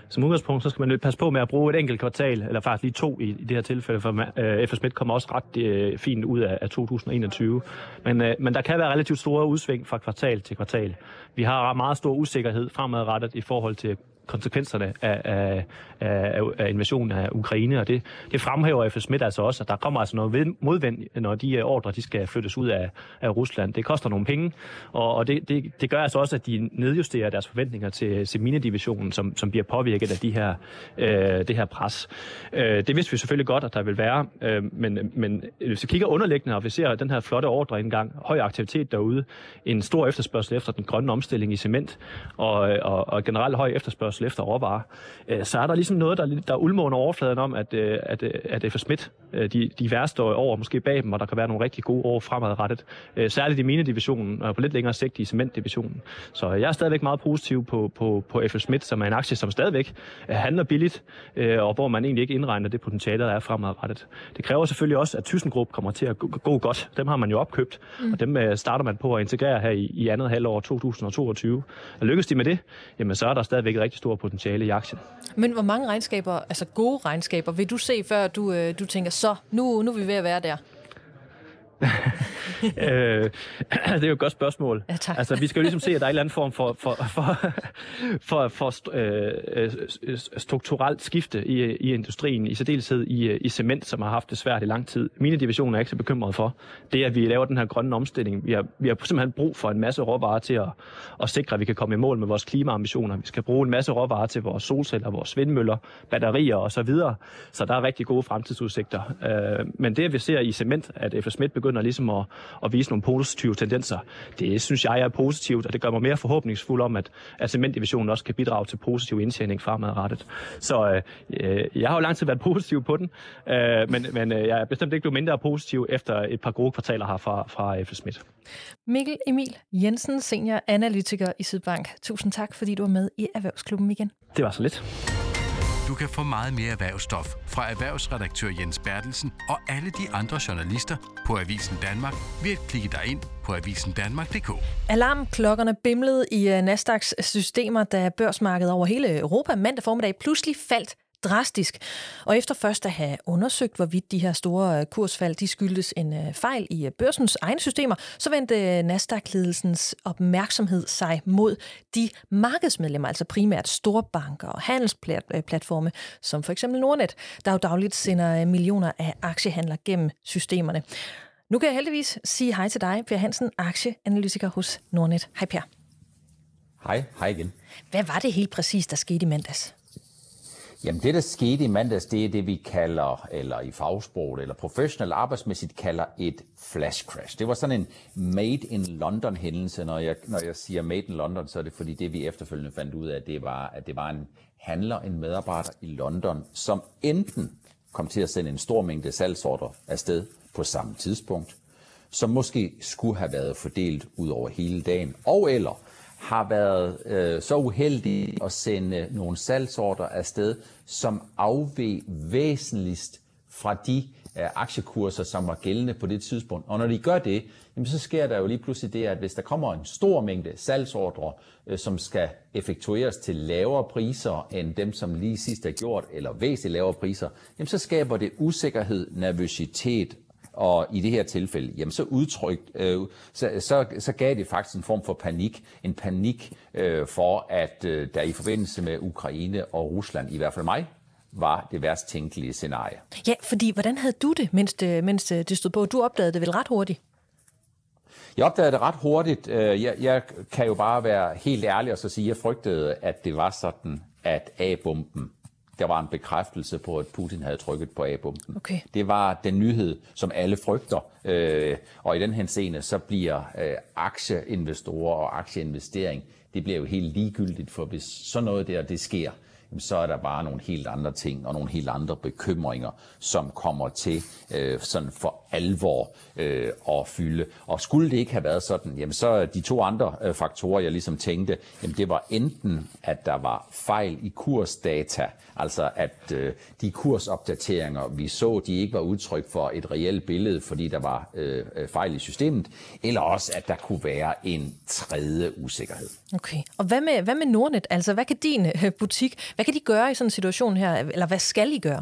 Som udgangspunkt, så skal man passe på med at bruge et enkelt kvartal, eller faktisk lige to i, i det her tilfælde, for øh, FS kommer også ret øh, fint ud af, af 2021. Men, øh, men der kan være relativt store udsving fra kvartal til kvartal. Vi har meget stor usikkerhed fremadrettet i forhold til konsekvenserne af, af, af, af invasionen af Ukraine, og det, det fremhæver FS Schmidt altså også, at der kommer altså noget modvind, når de øh, ordre de skal flyttes ud af, af Rusland. Det koster nogle penge, og, og det, det, det gør altså også, at de nedjusterer deres forventninger til, til minedivisionen, som, som bliver påvirket af de her, øh, det her pres. Øh, det vidste vi selvfølgelig godt, at der vil være, øh, men, men hvis vi kigger underliggende, og vi ser den her flotte ordre indgang, høj aktivitet derude, en stor efterspørgsel efter den grønne omstilling i cement, og, og, og generelt høj efterspørgsel efterspørgsel efter råvarer, øh, så er der ligesom noget, der, der ulmer under overfladen om, at, øh, at, øh, at FS Schmidt, de, de værste år måske bag dem, og der kan være nogle rigtig gode år fremadrettet. Særligt i mine-divisionen, og på lidt længere sigt i cementdivisionen. Så jeg er stadigvæk meget positiv på, på, på FS Schmidt, som er en aktie, som stadigvæk handler billigt, og hvor man egentlig ikke indregner det potentiale, der er fremadrettet. Det kræver selvfølgelig også, at ThyssenKrupp kommer til at gå godt. Dem har man jo opkøbt, mm. og dem starter man på at integrere her i, i andet halvår 2022. Og lykkes de med det, jamen så er der stadigvæk rigtig stor potentiale i aktien. Men hvor mange regnskaber, altså gode regnskaber, vil du se, før du, øh, du tænker, så nu, nu er vi ved at være der? *laughs* *laughs* øh, *clears throat* det er jo et godt spørgsmål. Ja, altså, vi skal jo ligesom se, at der er en eller anden form for, for, for, *laughs* for, for øh, strukturelt skifte i, i industrien, i særdeleshed i, i cement, som har haft det svært i lang tid. Mine divisioner er ikke så bekymret for. Det er, at vi laver den her grønne omstilling. Vi har, vi har simpelthen brug for en masse råvarer til at, at sikre, at vi kan komme i mål med vores klimaambitioner. Vi skal bruge en masse råvarer til vores solceller, vores vindmøller, batterier osv. Så, videre. så der er rigtig gode fremtidsudsigter. Øh, men det, vi ser i cement, at FS Schmidt begynder ligesom at, at vise nogle positive tendenser. Det synes jeg er positivt, og det gør mig mere forhåbningsfuld om, at, at cementdivisionen også kan bidrage til positiv indtjening fremadrettet. Så øh, jeg har jo lang tid været positiv på den, øh, men, men øh, jeg er bestemt ikke blevet mindre positiv efter et par gode kvartaler her fra, fra F. Schmidt. Mikkel Emil Jensen, senior analytiker i Sydbank. Tusind tak, fordi du var med i Erhvervsklubben igen. Det var så lidt. Du kan få meget mere erhvervsstof fra erhvervsredaktør Jens Bertelsen og alle de andre journalister på Avisen Danmark ved at klikke dig ind på avisendanmark.dk. Alarmklokkerne bimlede i øh, Nasdaqs systemer, da børsmarkedet over hele Europa mandag formiddag pludselig faldt drastisk. Og efter først at have undersøgt, hvorvidt de her store øh, kursfald de skyldtes en øh, fejl i øh, børsens egne systemer, så vendte Nasdaq-ledelsens opmærksomhed sig mod de markedsmedlemmer, altså primært store banker og handelsplatforme, som for eksempel Nordnet, der jo dagligt sender millioner af aktiehandler gennem systemerne. Nu kan jeg heldigvis sige hej til dig, Per Hansen, aktieanalytiker hos Nordnet. Hej Per. Hej, hej igen. Hvad var det helt præcis, der skete i mandags? Jamen det, der skete i mandags, det er det, vi kalder, eller i fagsproget, eller professionelt arbejdsmæssigt kalder et flash crash. Det var sådan en made in London hændelse. Når jeg, når jeg siger made in London, så er det fordi det, vi efterfølgende fandt ud af, det var, at det var en handler, en medarbejder i London, som enten kom til at sende en stor mængde salgsorder afsted på samme tidspunkt, som måske skulle have været fordelt ud over hele dagen, og eller har været øh, så uheldige at sende nogle salgsorder afsted, som afveg væsentligst fra de øh, aktiekurser, som var gældende på det tidspunkt. Og når de gør det, jamen så sker der jo lige pludselig det, at hvis der kommer en stor mængde salgsordre, øh, som skal effektueres til lavere priser end dem, som lige sidst er gjort, eller væsentligt lavere priser, jamen så skaber det usikkerhed, nervøsitet og i det her tilfælde, jamen så udtryk, øh, så, så, så gav det faktisk en form for panik. En panik øh, for, at øh, der i forbindelse med Ukraine og Rusland, i hvert fald mig, var det værst tænkelige scenarie. Ja, fordi hvordan havde du det, mens det, mens det stod på? Du opdagede det vel ret hurtigt? Jeg opdagede det ret hurtigt. Øh, jeg, jeg kan jo bare være helt ærlig og så sige, at jeg frygtede, at det var sådan, at A-bomben der var en bekræftelse på, at Putin havde trykket på A-bomben. Okay. Det var den nyhed, som alle frygter. Øh, og i den henseende, så bliver øh, aktieinvestorer og aktieinvestering, det bliver jo helt ligegyldigt, for hvis sådan noget der, det sker, så er der bare nogle helt andre ting og nogle helt andre bekymringer, som kommer til øh, sådan for alvor øh, at fylde. Og skulle det ikke have været sådan, jamen så de to andre øh, faktorer, jeg ligesom tænkte, jamen det var enten, at der var fejl i kursdata, altså at øh, de kursopdateringer, vi så, de ikke var udtryk for et reelt billede, fordi der var øh, øh fejl i systemet, eller også, at der kunne være en tredje usikkerhed. Okay, og hvad med, hvad med Nordnet? Altså, hvad kan din øh, butik, hvad kan de gøre i sådan en situation her, eller hvad skal I gøre?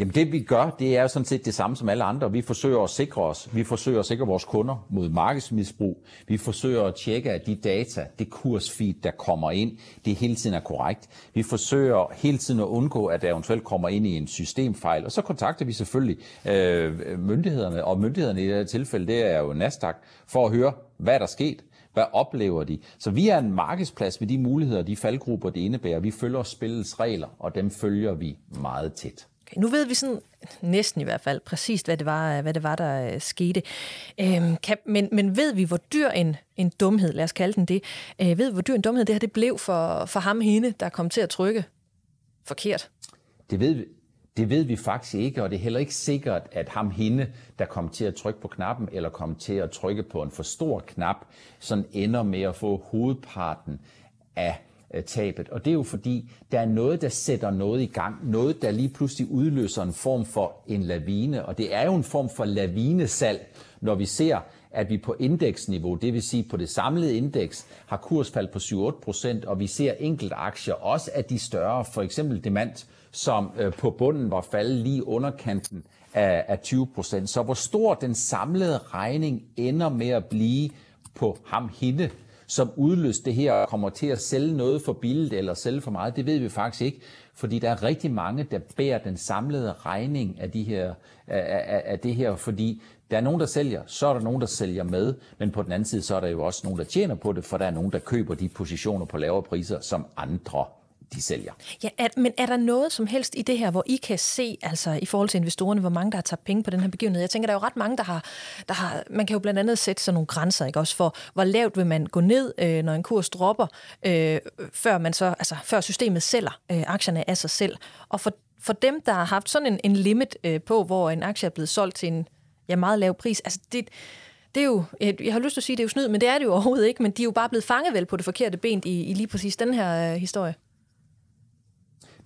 Jamen det vi gør, det er jo sådan set det samme som alle andre. Vi forsøger at sikre os. Vi forsøger at sikre vores kunder mod markedsmisbrug. Vi forsøger at tjekke, at de data, det kursfeed, der kommer ind, det hele tiden er korrekt. Vi forsøger hele tiden at undgå, at der eventuelt kommer ind i en systemfejl. Og så kontakter vi selvfølgelig øh, myndighederne, og myndighederne i det her tilfælde, det er jo Nasdaq, for at høre, hvad er der sket? Hvad oplever de? Så vi er en markedsplads med de muligheder, de faldgrupper, det indebærer. Vi følger spillets regler, og dem følger vi meget tæt. Okay, nu ved vi sådan næsten i hvert fald præcist, hvad det var, hvad det var der øh, skete. Øhm, kan, men, men ved vi, hvor dyr en, en dumhed, lad os kalde den det, øh, ved vi, hvor dyr en dumhed det her det blev for, for ham hende, der kom til at trykke forkert? Det ved vi. Det ved vi faktisk ikke, og det er heller ikke sikkert, at ham hende, der kom til at trykke på knappen, eller kom til at trykke på en for stor knap, sådan ender med at få hovedparten af tabet. Og det er jo fordi, der er noget, der sætter noget i gang. Noget, der lige pludselig udløser en form for en lavine. Og det er jo en form for lavinesalg, når vi ser, at vi på indeksniveau, det vil sige på det samlede indeks, har kursfald på 7-8 procent, og vi ser enkelte aktier, også af de større, for eksempel Demant, som øh, på bunden var faldet lige underkanten af, af 20 procent. Så hvor stor den samlede regning ender med at blive på ham hende, som udløste det her og kommer til at sælge noget for billigt eller sælge for meget, det ved vi faktisk ikke. Fordi der er rigtig mange, der bærer den samlede regning af, de her, af, af det her, fordi der er nogen, der sælger, så er der nogen, der sælger med, men på den anden side, så er der jo også nogen, der tjener på det, for der er nogen, der køber de positioner på lavere priser, som andre de sælger. Ja, er, men er der noget som helst i det her, hvor I kan se, altså i forhold til investorerne, hvor mange der har tabt penge på den her begivenhed? Jeg tænker, der er jo ret mange, der har, der har man kan jo blandt andet sætte sådan nogle grænser, ikke også for, hvor lavt vil man gå ned, øh, når en kurs dropper, øh, før, man så, altså, før systemet sælger øh, aktierne af sig selv. Og for, for dem, der har haft sådan en, en limit øh, på, hvor en aktie er blevet solgt til en ja, meget lav pris, altså det, det er jo, jeg har lyst til at sige, det er jo snyd, men det er det jo overhovedet ikke, men de er jo bare blevet fanget vel på det forkerte ben i, i lige præcis den her øh, historie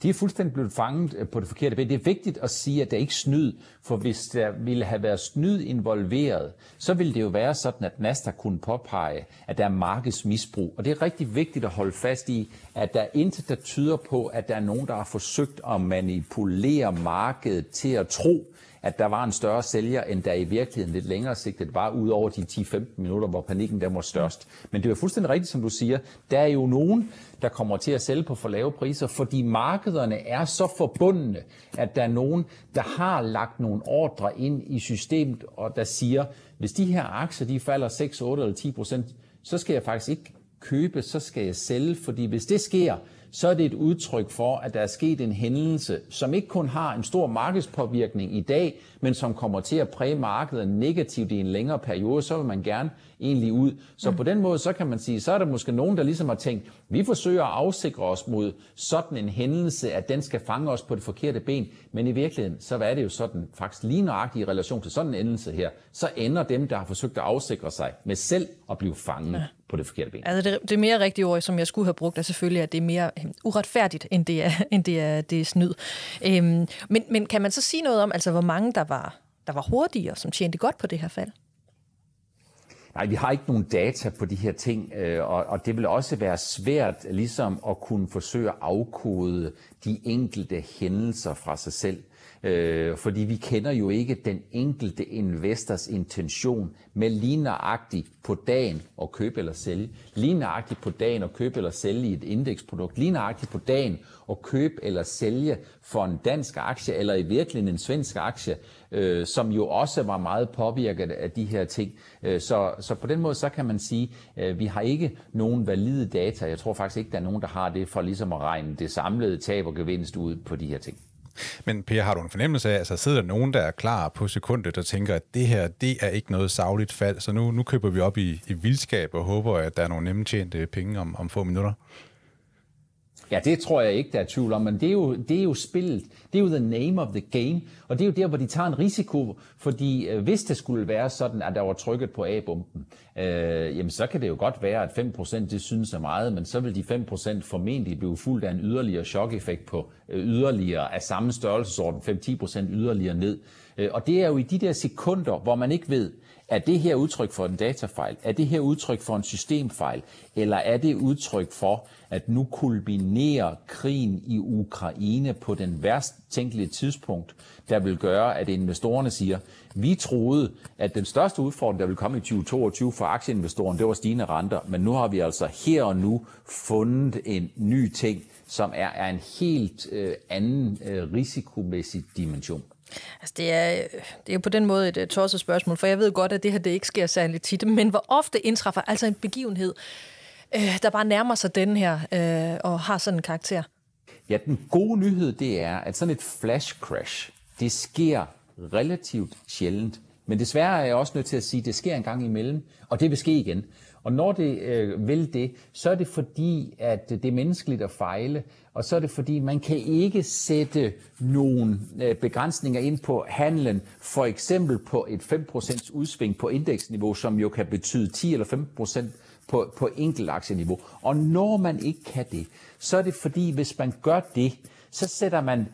de er fuldstændig blevet fanget øh, på det forkerte ben. Det er vigtigt at sige, at der er ikke snyd, for hvis der ville have været snyd involveret, så ville det jo være sådan, at Nasdaq kunne påpege, at der er markedsmisbrug. Og det er rigtig vigtigt at holde fast i, at der er intet, der tyder på, at der er nogen, der har forsøgt at manipulere markedet til at tro, at der var en større sælger, end der i virkeligheden lidt længere sigtet var, ud over de 10-15 minutter, hvor panikken der var størst. Men det er fuldstændig rigtigt, som du siger. Der er jo nogen, der kommer til at sælge på for lave priser, fordi markederne er så forbundne, at der er nogen, der har lagt nogle ordre ind i systemet, og der siger, hvis de her aktier de falder 6, 8 eller 10 procent, så skal jeg faktisk ikke købe, så skal jeg sælge, fordi hvis det sker, så er det et udtryk for, at der er sket en hændelse, som ikke kun har en stor markedspåvirkning i dag, men som kommer til at præge markedet negativt i en længere periode, så vil man gerne egentlig ud. Så mm. på den måde, så kan man sige, så er der måske nogen, der ligesom har tænkt, vi forsøger at afsikre os mod sådan en hændelse, at den skal fange os på det forkerte ben, men i virkeligheden, så er det jo sådan, faktisk lige nøjagtigt i relation til sådan en hændelse her, så ender dem, der har forsøgt at afsikre sig med selv at blive fanget ja på det forkerte ben. Altså det, det mere rigtige ord, som jeg skulle have brugt, er selvfølgelig, at det er mere øhm, uretfærdigt, end det er, *laughs* end det er, det er snyd. Øhm, men, men kan man så sige noget om, altså hvor mange der var, der var hurtigere, som tjente godt på det her fald? Nej, vi har ikke nogen data på de her ting, øh, og, og det vil også være svært ligesom at kunne forsøge at afkode de enkelte hændelser fra sig selv. Øh, fordi vi kender jo ikke den enkelte investors intention med lige nøjagtigt på dagen at købe eller sælge, lige nøjagtigt på dagen at købe eller sælge i et indeksprodukt, lige nøjagtigt på dagen at købe eller sælge for en dansk aktie, eller i virkeligheden en svensk aktie, øh, som jo også var meget påvirket af de her ting. Øh, så, så på den måde, så kan man sige, øh, vi har ikke nogen valide data. Jeg tror faktisk ikke, der er nogen, der har det for ligesom at regne det samlede tab og gevinst ud på de her ting. Men Per, har du en fornemmelse af, altså sidder der nogen, der er klar på sekundet og tænker, at det her, det er ikke noget savligt fald, så nu, nu køber vi op i, i vildskab og håber, at der er nogle nemme tjente penge om, om få minutter? Ja, det tror jeg ikke, der er tvivl om, men det er, jo, det er jo spillet, det er jo the name of the game, og det er jo der, hvor de tager en risiko, fordi øh, hvis det skulle være sådan, at der var trykket på A-bomben, øh, jamen så kan det jo godt være, at 5% det synes er meget, men så vil de 5% formentlig blive fuldt af en yderligere chok-effekt på øh, yderligere af samme størrelsesorden, 5-10% yderligere ned. Øh, og det er jo i de der sekunder, hvor man ikke ved, er det her udtryk for en datafejl? Er det her udtryk for en systemfejl? Eller er det udtryk for, at nu kulminerer krigen i Ukraine på den værst tænkelige tidspunkt, der vil gøre, at investorerne siger, vi troede, at den største udfordring, der vil komme i 2022 for aktieinvestoren, det var stigende renter, men nu har vi altså her og nu fundet en ny ting, som er, er en helt øh, anden øh, risikomæssig dimension. Altså, det er, det er jo på den måde et, tosset spørgsmål, for jeg ved godt, at det her det ikke sker særlig tit, men hvor ofte indtræffer altså en begivenhed, øh, der bare nærmer sig den her øh, og har sådan en karakter? Ja, den gode nyhed det er, at sådan et flash crash, det sker relativt sjældent. Men desværre er jeg også nødt til at sige, at det sker en gang imellem, og det vil ske igen. Og når det øh, vil det, så er det fordi, at det er menneskeligt at fejle, og så er det fordi, man kan ikke sætte nogle øh, begrænsninger ind på handlen, for eksempel på et 5% udsving på indeksniveau, som jo kan betyde 10 eller 15% på, på enkeltaktieniveau. Og når man ikke kan det, så er det fordi, hvis man gør det, så sætter man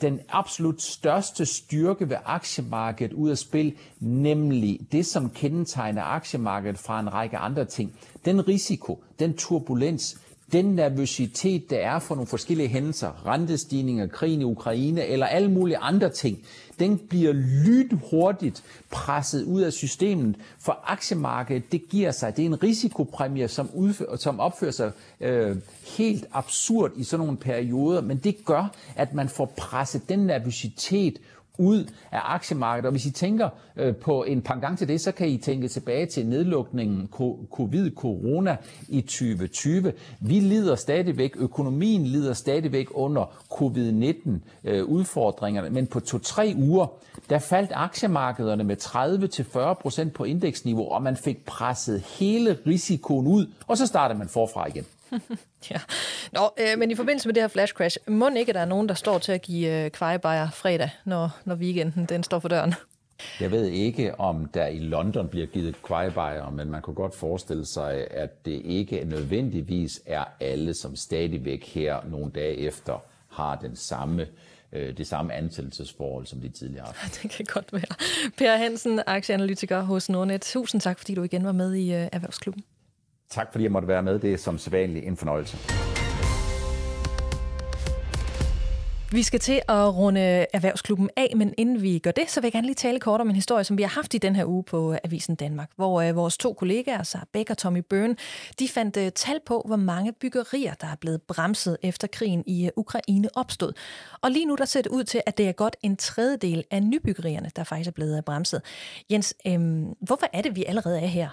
den absolut største styrke ved aktiemarkedet ud af spil, nemlig det, som kendetegner aktiemarkedet fra en række andre ting. Den risiko, den turbulens, den nervøsitet, der er for nogle forskellige hændelser, rentestigninger, krigen i Ukraine eller alle mulige andre ting, den bliver lynhurtigt presset ud af systemet, for aktiemarkedet, det giver sig, det er en risikopræmie, som, udfører, som opfører sig øh, helt absurd i sådan nogle perioder, men det gør, at man får presset den nervøsitet ud af aktiemarkedet. Og hvis I tænker øh, på en panggang til det, så kan I tænke tilbage til nedlukningen covid-corona i 2020. Vi lider stadigvæk, økonomien lider stadigvæk under covid-19 øh, udfordringerne, men på to-tre uger, der faldt aktiemarkederne med 30-40% på indeksniveau, og man fik presset hele risikoen ud, og så startede man forfra igen. *laughs* ja. Nå, øh, men i forbindelse med det her flash crash, må ikke, der er nogen, der står til at give øh, kvejebajer fredag, når, når weekenden den står for døren? *laughs* Jeg ved ikke, om der i London bliver givet kvejebajer, men man kunne godt forestille sig, at det ikke nødvendigvis er alle, som stadigvæk her nogle dage efter har den samme øh, det samme ansættelsesforhold, som de tidligere har *laughs* Det kan godt være. Per Hansen, aktieanalytiker hos Nordnet. Tusind tak, fordi du igen var med i øh, Erhvervsklubben. Tak fordi jeg måtte være med. Det er som sædvanligt en fornøjelse. Vi skal til at runde Erhvervsklubben af, men inden vi gør det, så vil jeg gerne lige tale kort om en historie, som vi har haft i den her uge på Avisen Danmark, hvor øh, vores to kollegaer, Sarah Beck og Tommy Byrne, de fandt øh, tal på, hvor mange byggerier, der er blevet bremset efter krigen i øh, Ukraine opstod. Og lige nu der ser det ud til, at det er godt en tredjedel af nybyggerierne, der faktisk er blevet øh, bremset. Jens, øh, hvorfor er det, vi allerede er her?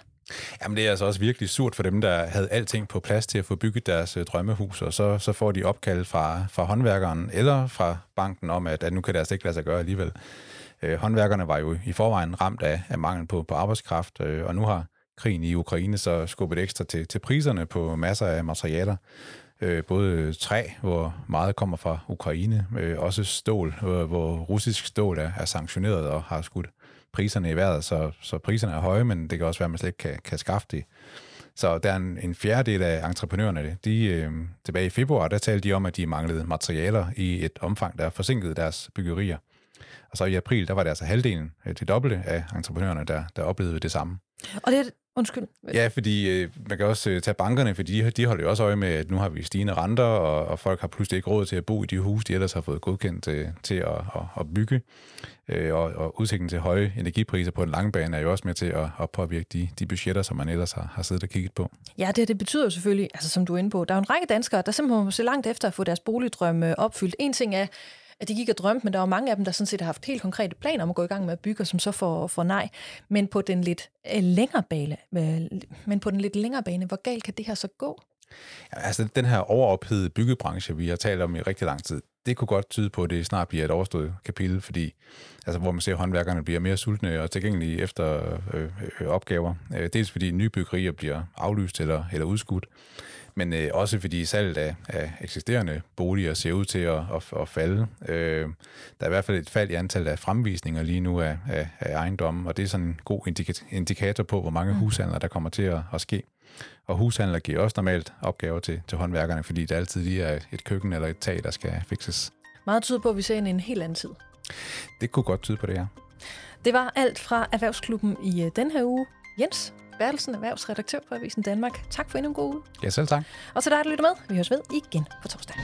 Jamen det er altså også virkelig surt for dem, der havde alting på plads til at få bygget deres øh, drømmehus, og så, så får de opkald fra, fra håndværkeren eller fra banken om, at, at nu kan det altså ikke lade sig gøre alligevel. Øh, håndværkerne var jo i forvejen ramt af, af mangel på, på arbejdskraft, øh, og nu har krigen i Ukraine så skubbet ekstra til, til priserne på masser af materialer. Øh, både træ, hvor meget kommer fra Ukraine, øh, også stål, hvor, hvor russisk stål er, er sanktioneret og har skudt priserne i vejret, så, så priserne er høje, men det kan også være, at man slet ikke kan, kan skaffe det. Så der er en, en fjerdedel af entreprenørerne, de, øh, tilbage i februar, der talte de om, at de manglede materialer i et omfang, der forsinkede deres byggerier. Og så i april, der var det altså halvdelen, øh, det dobbelte af entreprenørerne, der, der oplevede det samme. Og det undskyld. Ja, fordi øh, man kan også øh, tage bankerne, fordi de, de holder jo også øje med, at nu har vi stigende renter, og, og folk har pludselig ikke råd til at bo i de huse, de ellers har fået godkendt til, til at, at, at bygge. Øh, og, og udsigten til høje energipriser på den lange bane er jo også med til at, at påvirke de, de budgetter, som man ellers har, har siddet og kigget på. Ja, det, det betyder jo selvfølgelig, altså som du er inde på, der er en række danskere, der simpelthen må se langt efter at få deres boligdrømme opfyldt. En ting er, at de gik og drømte, men der var mange af dem, der sådan set har haft helt konkrete planer om at gå i gang med at bygge, som så får, får nej. Men på den lidt øh, længere bane, øh, men på den lidt længere bane, hvor galt kan det her så gå? Ja, altså, den her overophedede byggebranche, vi har talt om i rigtig lang tid, det kunne godt tyde på, at det snart bliver et overstået kapitel, fordi altså, hvor man ser, at håndværkerne bliver mere sultne og tilgængelige efter øh, øh, opgaver. Øh, dels fordi nye byggerier bliver aflyst eller, eller udskudt, men øh, også fordi salget af, af eksisterende boliger ser ud til at, at, at falde. Øh, der er i hvert fald et fald i antallet af fremvisninger lige nu af, af, af ejendommen, og det er sådan en god indikator på, hvor mange mm. hushandler der kommer til at, at ske. Og hushandler giver også normalt opgaver til, til håndværkerne, fordi der altid lige er et køkken eller et tag, der skal fikses. Meget tyder på, at vi ser ind i en helt anden tid. Det kunne godt tyde på det, ja. Det var alt fra Erhvervsklubben i øh, den her uge. Jens Bertelsen, erhvervsredaktør på Avisen Danmark. Tak for endnu en god uge. Ja, selv tak. Og til dig, der lytter med. Vi høres ved igen på torsdag.